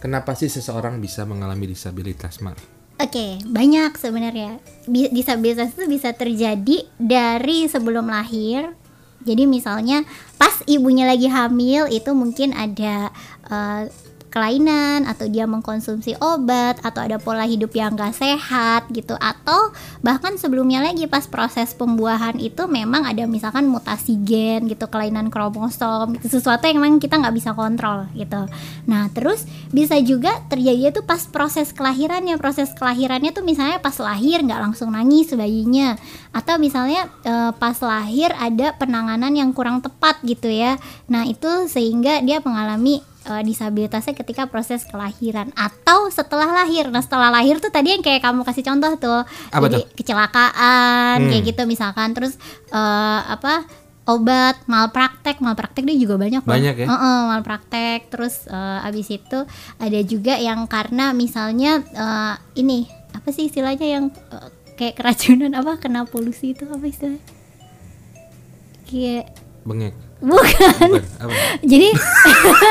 S2: Kenapa sih seseorang bisa mengalami disabilitas, Mar?
S3: Oke, banyak sebenarnya. Bi- Disabilitas itu bisa terjadi dari sebelum lahir. Jadi misalnya pas ibunya lagi hamil itu mungkin ada eh, kelainan atau dia mengkonsumsi obat atau ada pola hidup yang gak sehat gitu. Atau bahkan sebelumnya lagi pas proses pembuahan itu memang ada misalkan mutasi gen gitu kelainan kromosom gitu. Sesuatu yang memang kita nggak bisa kontrol gitu. Nah terus bisa juga terjadi itu pas proses kelahirannya. Proses kelahirannya tuh misalnya pas lahir nggak langsung nangis bayinya. Atau misalnya eh, pas lahir ada penanganan yang kurang tepat gitu ya. Nah itu sehingga dia mengalami eh, disabilitasnya ketika proses kelahiran atau setelah lahir. Nah, setelah lahir tuh tadi yang kayak kamu kasih contoh tuh.
S2: Apa
S3: Jadi kecelakaan
S2: Hmm.
S3: kayak gitu misalkan terus eh, apa obat malpraktek malpraktek dia juga banyak loh.
S2: Banyak ya?
S3: Heeh, malpraktek terus eh, abis itu ada juga yang karena misalnya eh, ini apa sih istilahnya yang eh, kayak keracunan apa kena polusi itu apa istilahnya kayak
S2: Bengek.
S3: Bukan
S2: Bukan, apa?
S3: jadi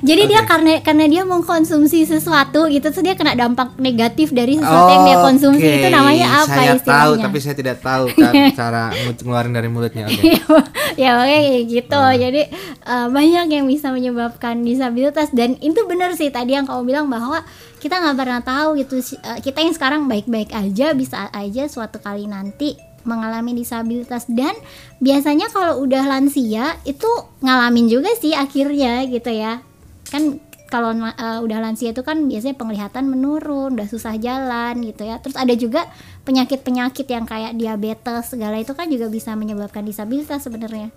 S3: jadi dia karena karena dia mengkonsumsi sesuatu gitu terus dia kena dampak negatif dari sesuatu yang dia konsumsi
S2: Oke,
S3: itu namanya apa
S2: saya
S3: istilahnya
S2: tahu tapi saya tidak tahu kan cara nge- ngeluarin dari mulutnya. Oke.
S3: ya makanya kayak gitu
S2: Ah.
S3: jadi eh, banyak yang bisa menyebabkan disabilitas dan itu benar sih tadi yang kamu bilang bahwa kita nggak pernah tahu gitu eh, kita yang sekarang baik-baik aja bisa aja suatu kali nanti mengalami disabilitas dan biasanya kalau udah lansia itu ngalamin juga sih akhirnya gitu ya kan kalau eh, udah lansia itu kan biasanya penglihatan menurun, udah susah jalan gitu ya. Terus ada juga penyakit-penyakit yang kayak diabetes segala itu kan juga bisa menyebabkan disabilitas sebenarnya.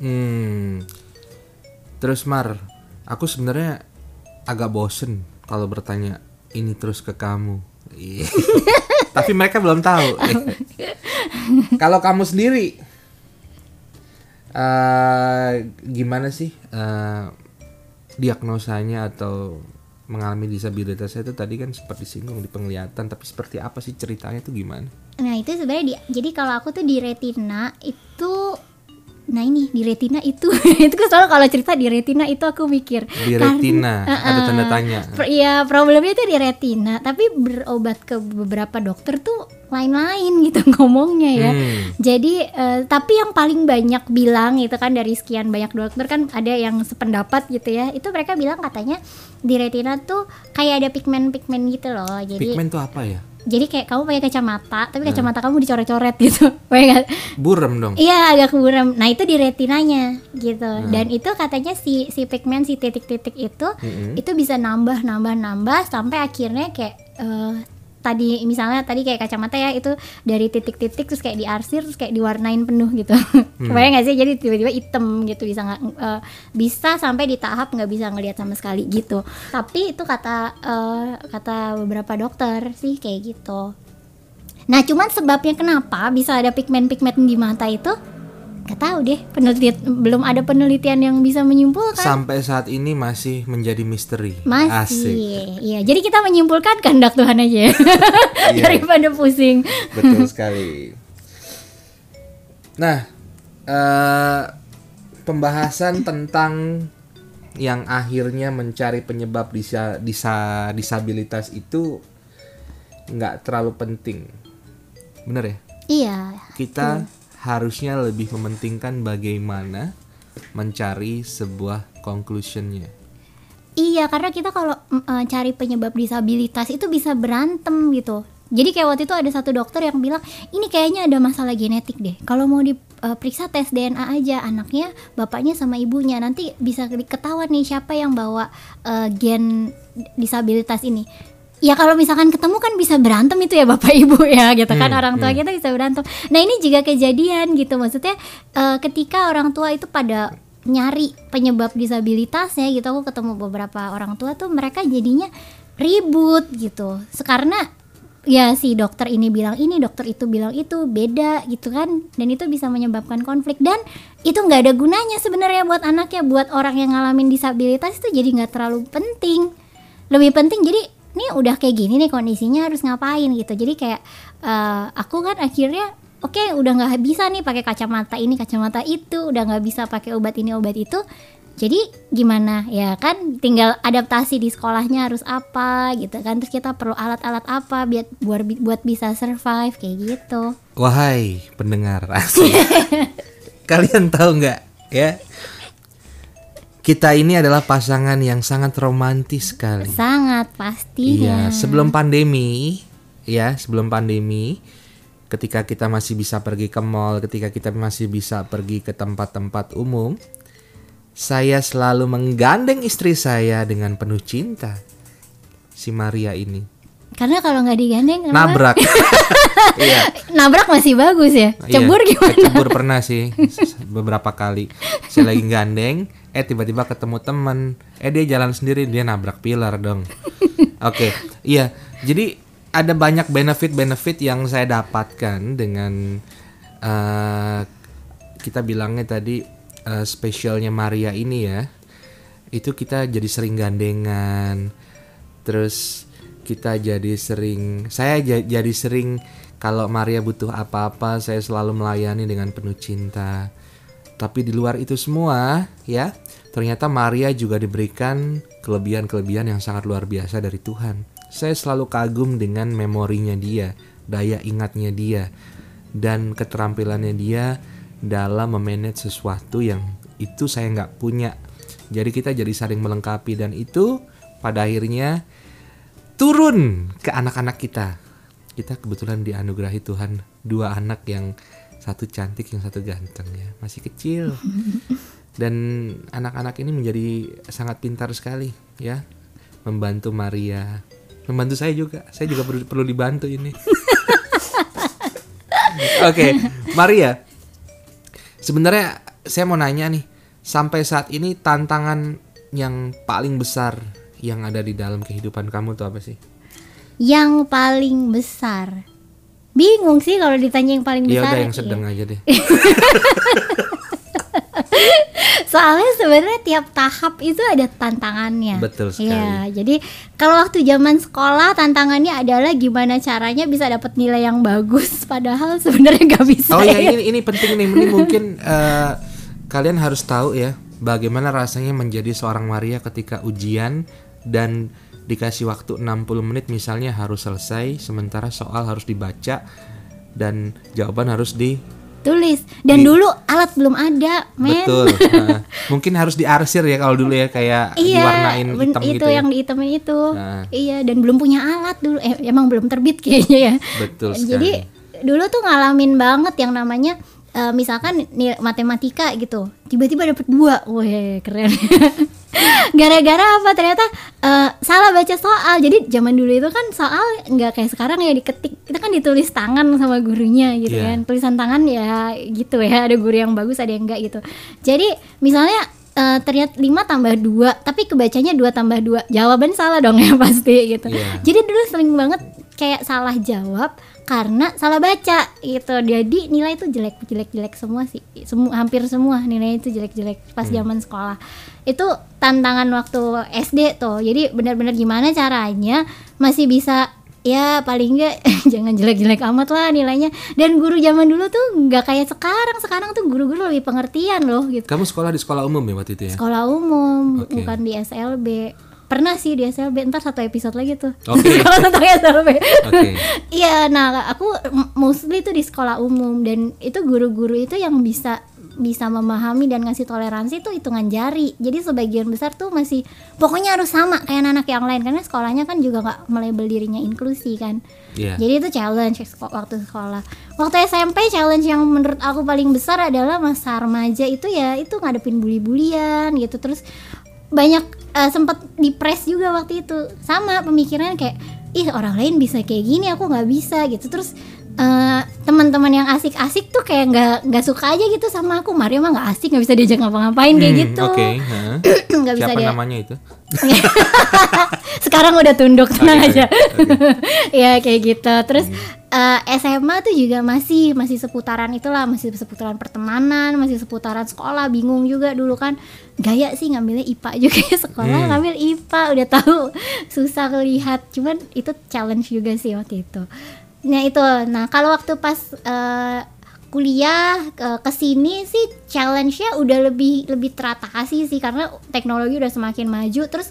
S2: Hmm. Terus Mar, aku sebenarnya agak bosen kalau bertanya ini terus ke kamu. Tapi mereka belum tahu. kalau kamu sendiri, eh gimana sih eh, diagnosanya atau mengalami disabilitas itu tadi kan seperti singgung di penglihatan, tapi seperti apa sih ceritanya tuh gimana?
S3: Nah itu sebenarnya di- jadi kalau aku tuh di retina itu Nah ini di retina itu itu kan selalu kalau cerita di retina itu aku mikir
S2: Di
S3: Karena-
S2: retina ada
S3: Heeh.
S2: tanda tanya.
S3: Pro- Iya problemnya itu di retina tapi berobat ke beberapa dokter tuh lain-lain gitu ngomongnya ya.
S2: Hmm.
S3: Jadi eh, tapi yang paling banyak bilang itu kan dari sekian banyak dokter kan ada yang sependapat gitu ya. Itu mereka bilang katanya di retina tuh kayak ada pigmen-pigmen gitu loh. Jadi
S2: Pigmen tuh apa ya?
S3: Jadi kayak kamu pakai kacamata, tapi
S2: Hmm.
S3: kacamata kamu dicoret-coret gitu. Pakai nggak?
S2: Burem dong.
S3: Iya agak buram. Nah itu di retinanya gitu.
S2: Hmm.
S3: Dan itu katanya si si pigmen si titik-titik itu
S2: Mm-mm.
S3: itu bisa nambah nambah nambah sampai akhirnya kayak eh, tadi misalnya tadi kayak kacamata ya itu dari titik-titik terus kayak diarsir terus kayak diwarnain penuh gitu.
S2: Hmm.
S3: Kebayang nggak sih? Jadi tiba-tiba hitam gitu bisa nggak eh, bisa sampai di tahap nggak bisa ngelihat sama sekali gitu. Tapi itu kata eh, kata beberapa dokter sih kayak gitu. Nah, cuman sebabnya kenapa bisa ada pigmen-pigmen di mata itu? Gak tahu deh, penelitian belum ada penelitian yang bisa menyimpulkan.
S2: Sampai saat ini masih menjadi misteri.
S3: Masih,
S2: Asik.
S3: iya. Jadi kita menyimpulkan kehendak Tuhan aja, ya.
S2: Iya.
S3: daripada pusing.
S2: Betul sekali. Nah, eh, pembahasan tentang yang akhirnya mencari penyebab disa, disa, disabilitas itu nggak terlalu penting, bener ya?
S3: Iya,
S2: Kita harusnya lebih mementingkan bagaimana mencari sebuah conclusionnya.
S3: iya. Karena kita kalau eh, cari penyebab disabilitas itu bisa berantem gitu. Jadi kayak waktu itu ada satu dokter yang bilang ini kayaknya ada masalah genetik deh. Kalau mau diperiksa tes DNA aja anaknya, bapaknya sama ibunya nanti bisa ketahuan nih siapa yang bawa eh, gen disabilitas ini. Ya kalau misalkan ketemu kan bisa berantem itu ya bapak ibu ya gitu kan.
S2: Hmm,
S3: orang tua kita bisa berantem. Nah ini juga kejadian gitu. Maksudnya eh, ketika orang tua itu pada nyari penyebab disabilitasnya gitu. Aku ketemu beberapa orang tua tuh mereka jadinya ribut gitu. Karena ya si dokter ini bilang ini dokter itu bilang itu beda gitu kan. Dan itu bisa menyebabkan konflik. Dan itu nggak ada gunanya sebenarnya buat anaknya. Buat orang yang ngalamin disabilitas itu jadi nggak terlalu penting. Lebih penting jadi ini udah kayak gini nih kondisinya harus ngapain? Gitu. Jadi kayak eh, aku kan akhirnya oke udah nggak bisa nih pakai kacamata ini kacamata itu udah nggak bisa pakai obat ini obat itu. Jadi gimana? Ya kan tinggal adaptasi di sekolahnya harus apa gitu kan. Terus kita perlu alat-alat apa biar buat buat bisa survive kayak gitu.
S2: Wahai pendengar asik. Kalian tahu nggak ya? Kita ini adalah pasangan yang sangat romantis sekali.
S3: sangat pastinya
S2: Iya, sebelum pandemi, ya, sebelum pandemi, ketika kita masih bisa pergi ke mall, ketika kita masih bisa pergi ke tempat-tempat umum, saya selalu menggandeng istri saya dengan penuh cinta. Si Maria ini
S3: karena kalau nggak digandeng
S2: nabrak. Iya.
S3: nabrak masih bagus ya cebur
S2: Iya,
S3: gimana
S2: Cebur pernah sih beberapa kali. Saya lagi gandeng, eh tiba-tiba ketemu temen, eh dia jalan sendiri dia nabrak pilar dong. Oke, iya. Jadi ada banyak benefit-benefit yang saya dapatkan dengan eh, kita bilangnya tadi eh, spesialnya Maria ini ya. Itu kita jadi sering gandengan. Terus kita jadi sering saya ja- jadi sering kalau Maria butuh apa-apa saya selalu melayani dengan penuh cinta. Tapi di luar itu semua ya, ternyata Maria juga diberikan kelebihan-kelebihan yang sangat luar biasa dari Tuhan. Saya selalu kagum dengan memorinya dia, daya ingatnya dia, dan keterampilannya dia dalam memanage sesuatu yang itu saya nggak punya. Jadi kita jadi saling melengkapi dan itu pada akhirnya turun ke anak-anak kita. Kita kebetulan dianugerahi Tuhan dua anak yang satu cantik yang satu ganteng ya, masih kecil. Dan anak-anak ini menjadi sangat pintar sekali ya, membantu Maria, membantu saya juga. Saya juga perlu, perlu dibantu ini. Oke, Maria. Sebenarnya saya mau nanya nih, sampai saat ini tantangan yang paling besar yang ada di dalam kehidupan kamu tuh apa sih?
S3: yang paling besar bingung sih kalau ditanya yang paling
S2: Ya
S3: besar
S2: udah yang
S3: Iya.
S2: sedang aja deh.
S3: soalnya sebenarnya tiap tahap itu ada tantangannya
S2: Betul sekali.
S3: Iya, jadi kalau waktu zaman sekolah tantangannya adalah gimana caranya bisa dapat nilai yang bagus padahal sebenarnya nggak bisa
S2: Oh ya
S3: ya.
S2: ini ini penting nih. Ini mungkin eh, kalian harus tahu ya bagaimana rasanya menjadi seorang Maria ketika ujian dan dikasih waktu 60 menit misalnya harus selesai sementara soal harus dibaca dan jawaban harus di
S3: tulis dan
S2: Di-
S3: dulu alat belum ada men
S2: betul Nah, mungkin harus diarsir ya kalau dulu ya kayak
S3: Iya,
S2: diwarnain hitam
S3: itu
S2: gitu ya
S3: yang dihitamin itu.
S2: Nah.
S3: Iya, dan belum punya alat dulu. Eh, emang belum terbit kayaknya ya.
S2: betul
S3: Jadi
S2: sekali
S3: dulu tuh ngalamin banget yang namanya eh, misalkan nilai matematika gitu, tiba-tiba dapet dua, wah keren. Gara-gara apa ternyata eh, salah baca soal. Jadi zaman dulu itu kan soal nggak kayak sekarang ya diketik, kita kan ditulis tangan sama gurunya gitu
S2: Iya.
S3: kan. Tulisan tangan ya gitu ya, ada guru yang bagus, ada yang enggak gitu. Jadi misalnya eh, ternyata 5 tambah 2 tapi kebacanya 2 tambah 2 jawaban salah dong ya pasti gitu
S2: Iya.
S3: jadi dulu sering banget kayak salah jawab karena salah baca gitu. Jadi nilai itu jelek jelek jelek semua sih. Semua hampir semua nilai itu jelek jelek pas zaman sekolah. Itu tantangan waktu SD tuh. Jadi benar-benar gimana caranya masih bisa ya paling enggak jangan jelek-jelek amat lah nilainya. Dan guru zaman dulu tuh nggak kayak sekarang. Sekarang tuh guru-guru lebih pengertian loh gitu.
S2: Kamu sekolah di sekolah umum ya waktu itu ya?
S3: Sekolah umum
S2: Oke.
S3: bukan di SLB pernah sih di SLB ntar satu episode lagi tuh sekolah tentang SLB
S2: Oke.
S3: iya nah aku mostly tuh di sekolah umum dan itu guru-guru itu yang bisa bisa memahami dan ngasih toleransi tuh hitungan jari jadi sebagian besar tuh masih pokoknya harus sama kayak anak-anak yang lain karena sekolahnya kan juga nggak melabel dirinya inklusi kan
S2: Iya.
S3: jadi itu challenge waktu sekolah. Waktu SMP challenge yang menurut aku paling besar adalah masa remaja itu ya itu ngadepin bully-bulian gitu. Terus banyak eh, sempat depres juga waktu itu. Sama pemikiran kayak ih orang lain bisa kayak gini aku nggak bisa gitu. Terus eh, teman-teman yang asik-asik tuh kayak nggak nggak suka aja gitu sama aku. Mario mah nggak asik nggak bisa diajak ngapa-ngapain kayak
S2: Hmm,
S3: gitu.
S2: Oke. heeh.
S3: nggak bisa
S2: Siapa
S3: dia.
S2: namanya itu?
S3: sekarang udah tunduk tenang
S2: Oke,
S3: aja
S2: oke,
S3: ya kayak gitu terus eh, SMA tuh juga masih masih seputaran itulah masih seputaran pertemanan masih seputaran sekolah bingung juga dulu kan gaya sih ngambilnya IPA juga ya sekolah
S2: Hmm.
S3: ngambil IPA udah tahu susah lihat cuman itu challenge juga sih waktu itu nah itu. Nah kalau waktu pas eh, kuliah ke ke sini sih challenge-nya udah lebih lebih teratasi sih karena teknologi udah semakin maju terus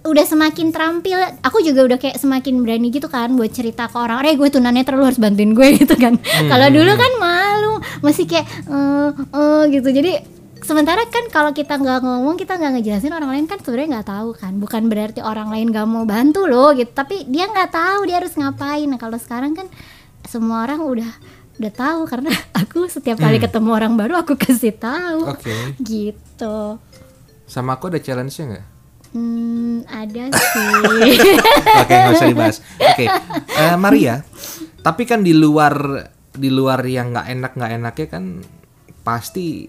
S3: udah semakin terampil. Aku juga udah kayak semakin berani gitu kan buat cerita ke orang eh gue tunanetra lu harus bantuin gue gitu kan. Kalau dulu kan malu masih kayak eh eh gitu. Jadi sementara kan kalau kita nggak ngomong kita nggak ngejelasin orang lain kan sebenarnya nggak tahu kan bukan berarti orang lain gak mau bantu loh gitu tapi dia nggak tahu dia harus ngapain nah kalau sekarang kan semua orang udah udah tahu karena aku setiap kali ketemu orang baru aku kasih tahu
S2: Oke.
S3: gitu
S2: Sama aku ada challenge-nya nggak?
S3: hmm ada sih
S2: Oke, nggak usah dibahas. Oke, Eh, Maria. Tapi kan di luar di luar yang nggak enak nggak enaknya kan pasti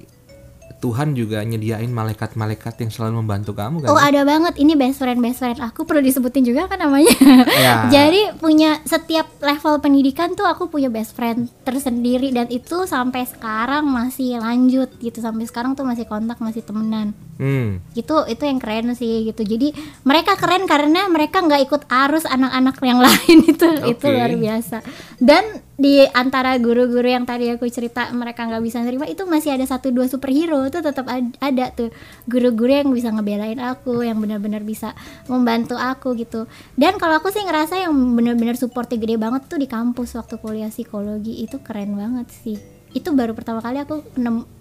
S2: Tuhan juga nyediain malaikat-malaikat yang selalu membantu kamu kan?
S3: Oh ada banget ini best friend best friend aku perlu disebutin juga kan namanya.
S2: Ya.
S3: Jadi punya setiap level pendidikan tuh aku punya best friend tersendiri dan itu sampai sekarang masih lanjut gitu sampai sekarang tuh masih kontak masih temenan.
S2: Hmm.
S3: Gitu itu yang keren sih gitu. Jadi mereka keren karena mereka nggak ikut arus anak-anak yang lain itu itu
S2: Oke.
S3: luar biasa. Dan di antara guru-guru yang tadi aku cerita mereka nggak bisa nerima itu masih ada satu dua superhero itu tetap ad- ada tuh guru-guru yang bisa ngebelain aku yang benar-benar bisa membantu aku gitu dan kalau aku sih ngerasa yang benar-benar supportnya gede banget tuh di kampus waktu kuliah psikologi itu keren banget sih itu baru pertama kali aku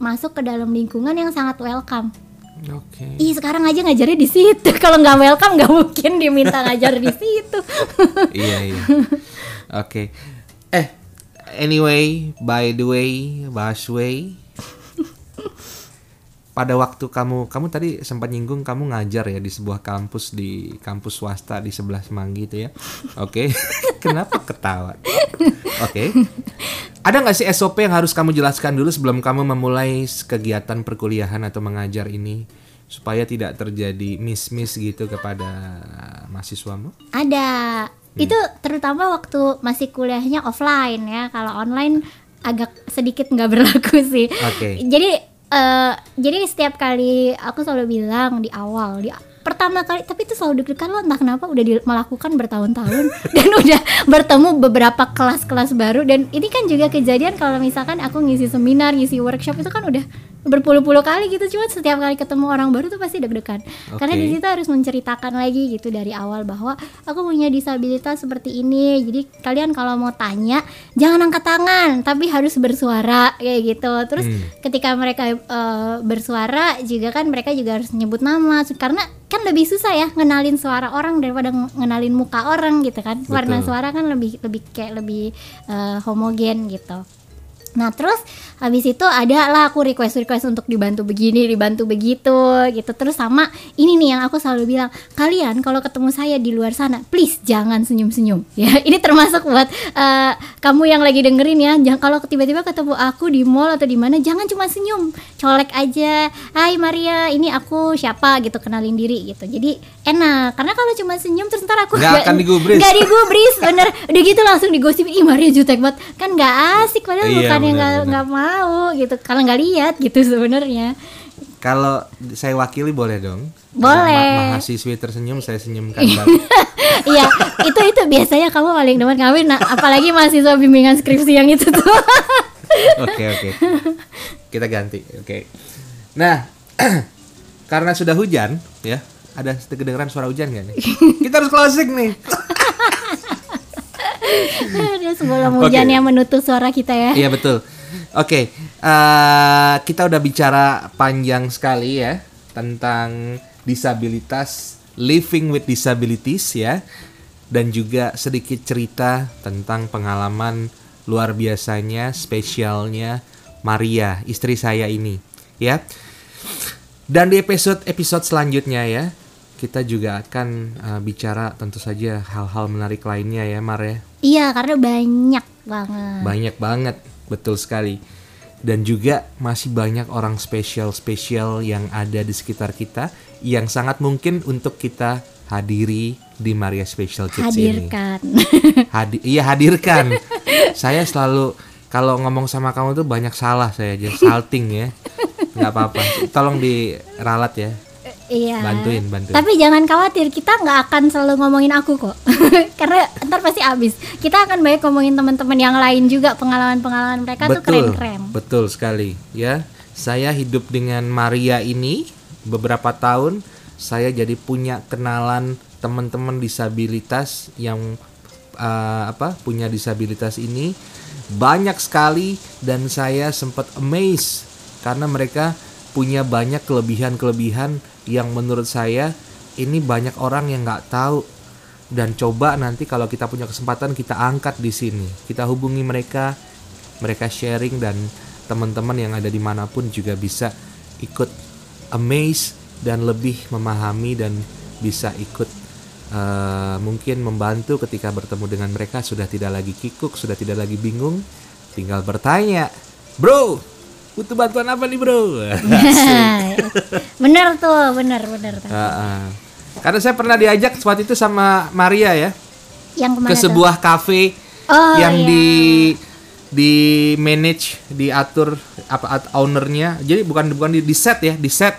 S3: masuk ke dalam lingkungan yang sangat welcome
S2: Oke.
S3: Ih sekarang aja ngajarnya di situ. Kalau nggak welcome nggak mungkin diminta ngajar di situ.
S2: iya iya. Oke. Eh, anyway, by the way, Basway. Pada waktu kamu kamu tadi sempat nyinggung kamu ngajar ya di sebuah kampus di kampus swasta di sebelah Semanggi itu ya. Oke. Kenapa ketawa? Oke. Ada nggak sih SOP yang harus kamu jelaskan dulu sebelum kamu memulai kegiatan perkuliahan atau mengajar ini supaya tidak terjadi miss-miss gitu kepada mahasiswamu?
S3: Ada. Itu terutama waktu masih kuliahnya offline ya. Kalau online agak sedikit nggak berlaku sih.
S2: Oke.
S3: Jadi eh jadi setiap kali aku selalu bilang di awal di pertama kali tapi itu selalu deg-degan lo entah kenapa udah di- melakukan bertahun-tahun dan udah bertemu beberapa kelas-kelas baru dan ini kan juga kejadian kalau misalkan aku ngisi seminar ngisi workshop itu kan udah berpuluh-puluh kali gitu cuma setiap kali ketemu orang baru tuh pasti deg-degan karena
S2: Oke.
S3: di situ harus menceritakan lagi gitu dari awal bahwa aku punya disabilitas seperti ini jadi kalian kalau mau tanya jangan angkat tangan tapi harus bersuara kayak gitu terus
S2: Hmm.
S3: ketika mereka eh, bersuara juga kan mereka juga harus nyebut nama karena kan lebih susah ya ngenalin suara orang daripada ng- ngenalin muka orang gitu kan warna
S2: Betul.
S3: suara kan lebih lebih kayak lebih eh, homogen gitu Nah terus habis itu ada lah aku request request untuk dibantu begini, dibantu begitu gitu. Terus sama ini nih yang aku selalu bilang kalian kalau ketemu saya di luar sana, please jangan senyum senyum. Ya ini termasuk buat eh, kamu yang lagi dengerin ya. Jangan kalau tiba-tiba ketemu aku di mall atau di mana, jangan cuma senyum, colek aja. Hai Maria, ini aku siapa gitu kenalin diri gitu. Jadi enak karena kalau cuma senyum terus ntar aku
S2: Nggak akan digubris.
S3: nggak digubris bener udah gitu langsung digosipin ih Maria jutek banget kan nggak asik padahal
S2: Iya,
S3: bukan yang nggak nggak mau gitu kalau nggak lihat gitu sebenarnya
S2: Kalau saya wakili boleh dong?
S3: Boleh.
S2: Ma- mahasiswi tersenyum saya senyumkan
S3: iya itu itu biasanya kamu paling demen kawin nah apalagi mahasiswa bimbingan skripsi yang itu tuh
S2: Oke oke. Kita ganti. Oke. Nah, karena sudah hujan, ya, ada kedengeran suara hujan nggak nih? Kita harus closing nih.
S3: sebelum hujan
S2: Oke.
S3: yang menutup suara kita ya
S2: Iya betul. Oke, eh, kita udah bicara panjang sekali ya tentang disabilitas, living with disabilities ya, dan juga sedikit cerita tentang pengalaman luar biasanya, spesialnya Maria, istri saya ini, ya. Dan di episode episode selanjutnya ya, kita juga akan eh, bicara tentu saja hal-hal menarik lainnya ya, Mar ya.
S3: iya karena banyak banget
S2: Banyak banget, betul sekali. Dan juga masih banyak orang spesial-spesial yang ada di sekitar kita yang sangat mungkin untuk kita hadiri di Maria Special Kids ini.
S3: hadirkan
S2: Hadi iya hadirkan. saya selalu kalau ngomong sama kamu tuh banyak salah saya aja, salting ya. nggak apa-apa. Tolong diralat ya.
S3: Iya
S2: Bantuin, bantuin.
S3: tapi jangan khawatir kita nggak akan selalu ngomongin aku kok karena ntar pasti habis kita akan banyak ngomongin teman-teman yang lain juga pengalaman-pengalaman mereka tuh keren-keren
S2: Betul sekali ya. Saya hidup dengan Maria ini beberapa tahun saya jadi punya kenalan teman-teman disabilitas yang eh, apa punya disabilitas ini banyak sekali dan saya sempat amazed karena mereka punya banyak kelebihan-kelebihan yang menurut saya ini banyak orang yang nggak tahu. Dan coba nanti kalau kita punya kesempatan kita angkat di sini. Kita hubungi mereka mereka sharing dan teman-teman yang ada di mana pun juga bisa ikut amaze dan lebih memahami dan bisa ikut eh, mungkin membantu ketika bertemu dengan mereka. Sudah tidak lagi kikuk sudah tidak lagi bingung. Tinggal bertanya bro butuh bantuan apa nih bro
S3: bener tuh bener bener tuh.
S2: Ah, ah. karena saya pernah diajak waktu itu sama Maria ya
S3: yang
S2: ke
S3: tuh?
S2: sebuah cafe
S3: Oh,
S2: yang
S3: iya.
S2: di di manage diatur apa at- ownernya jadi bukan bukan di, di set ya di set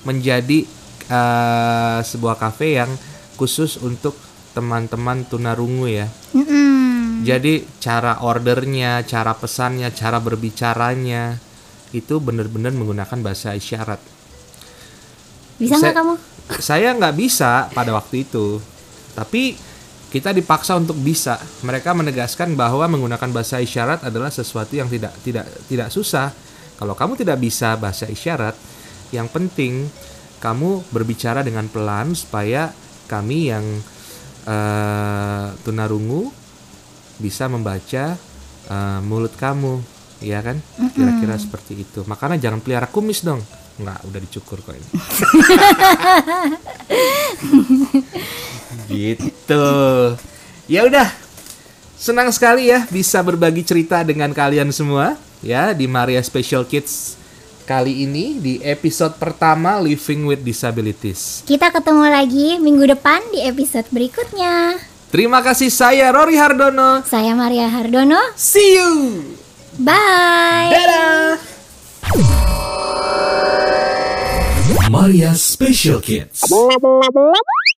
S2: menjadi eh, sebuah cafe yang khusus untuk teman-teman tunarungu ya
S3: Mm-mm.
S2: jadi cara ordernya cara pesannya cara berbicaranya itu benar-benar menggunakan bahasa isyarat.
S3: Bisa nggak kamu?
S2: saya nggak bisa pada waktu itu. Tapi kita dipaksa untuk bisa. Mereka menegaskan bahwa menggunakan bahasa isyarat adalah sesuatu yang tidak tidak tidak susah. Kalau kamu tidak bisa bahasa isyarat yang penting kamu berbicara dengan pelan supaya kami yang eh, tunarungu bisa membaca eh, mulut kamu ya kan? Kira-kira seperti itu. Makanya jangan pelihara kumis dong. Nggak udah dicukur kok ini. Gitu. Ya udah. Senang sekali ya bisa berbagi cerita dengan kalian semua ya di Maria Special Kids kali ini di episode pertama Living with Disabilities.
S3: Kita ketemu lagi minggu depan di episode berikutnya.
S2: Terima kasih saya Rory Hardono.
S3: Saya Maria Hardono.
S2: See you
S3: bye.
S2: Dadah.
S1: Maria Special Kids.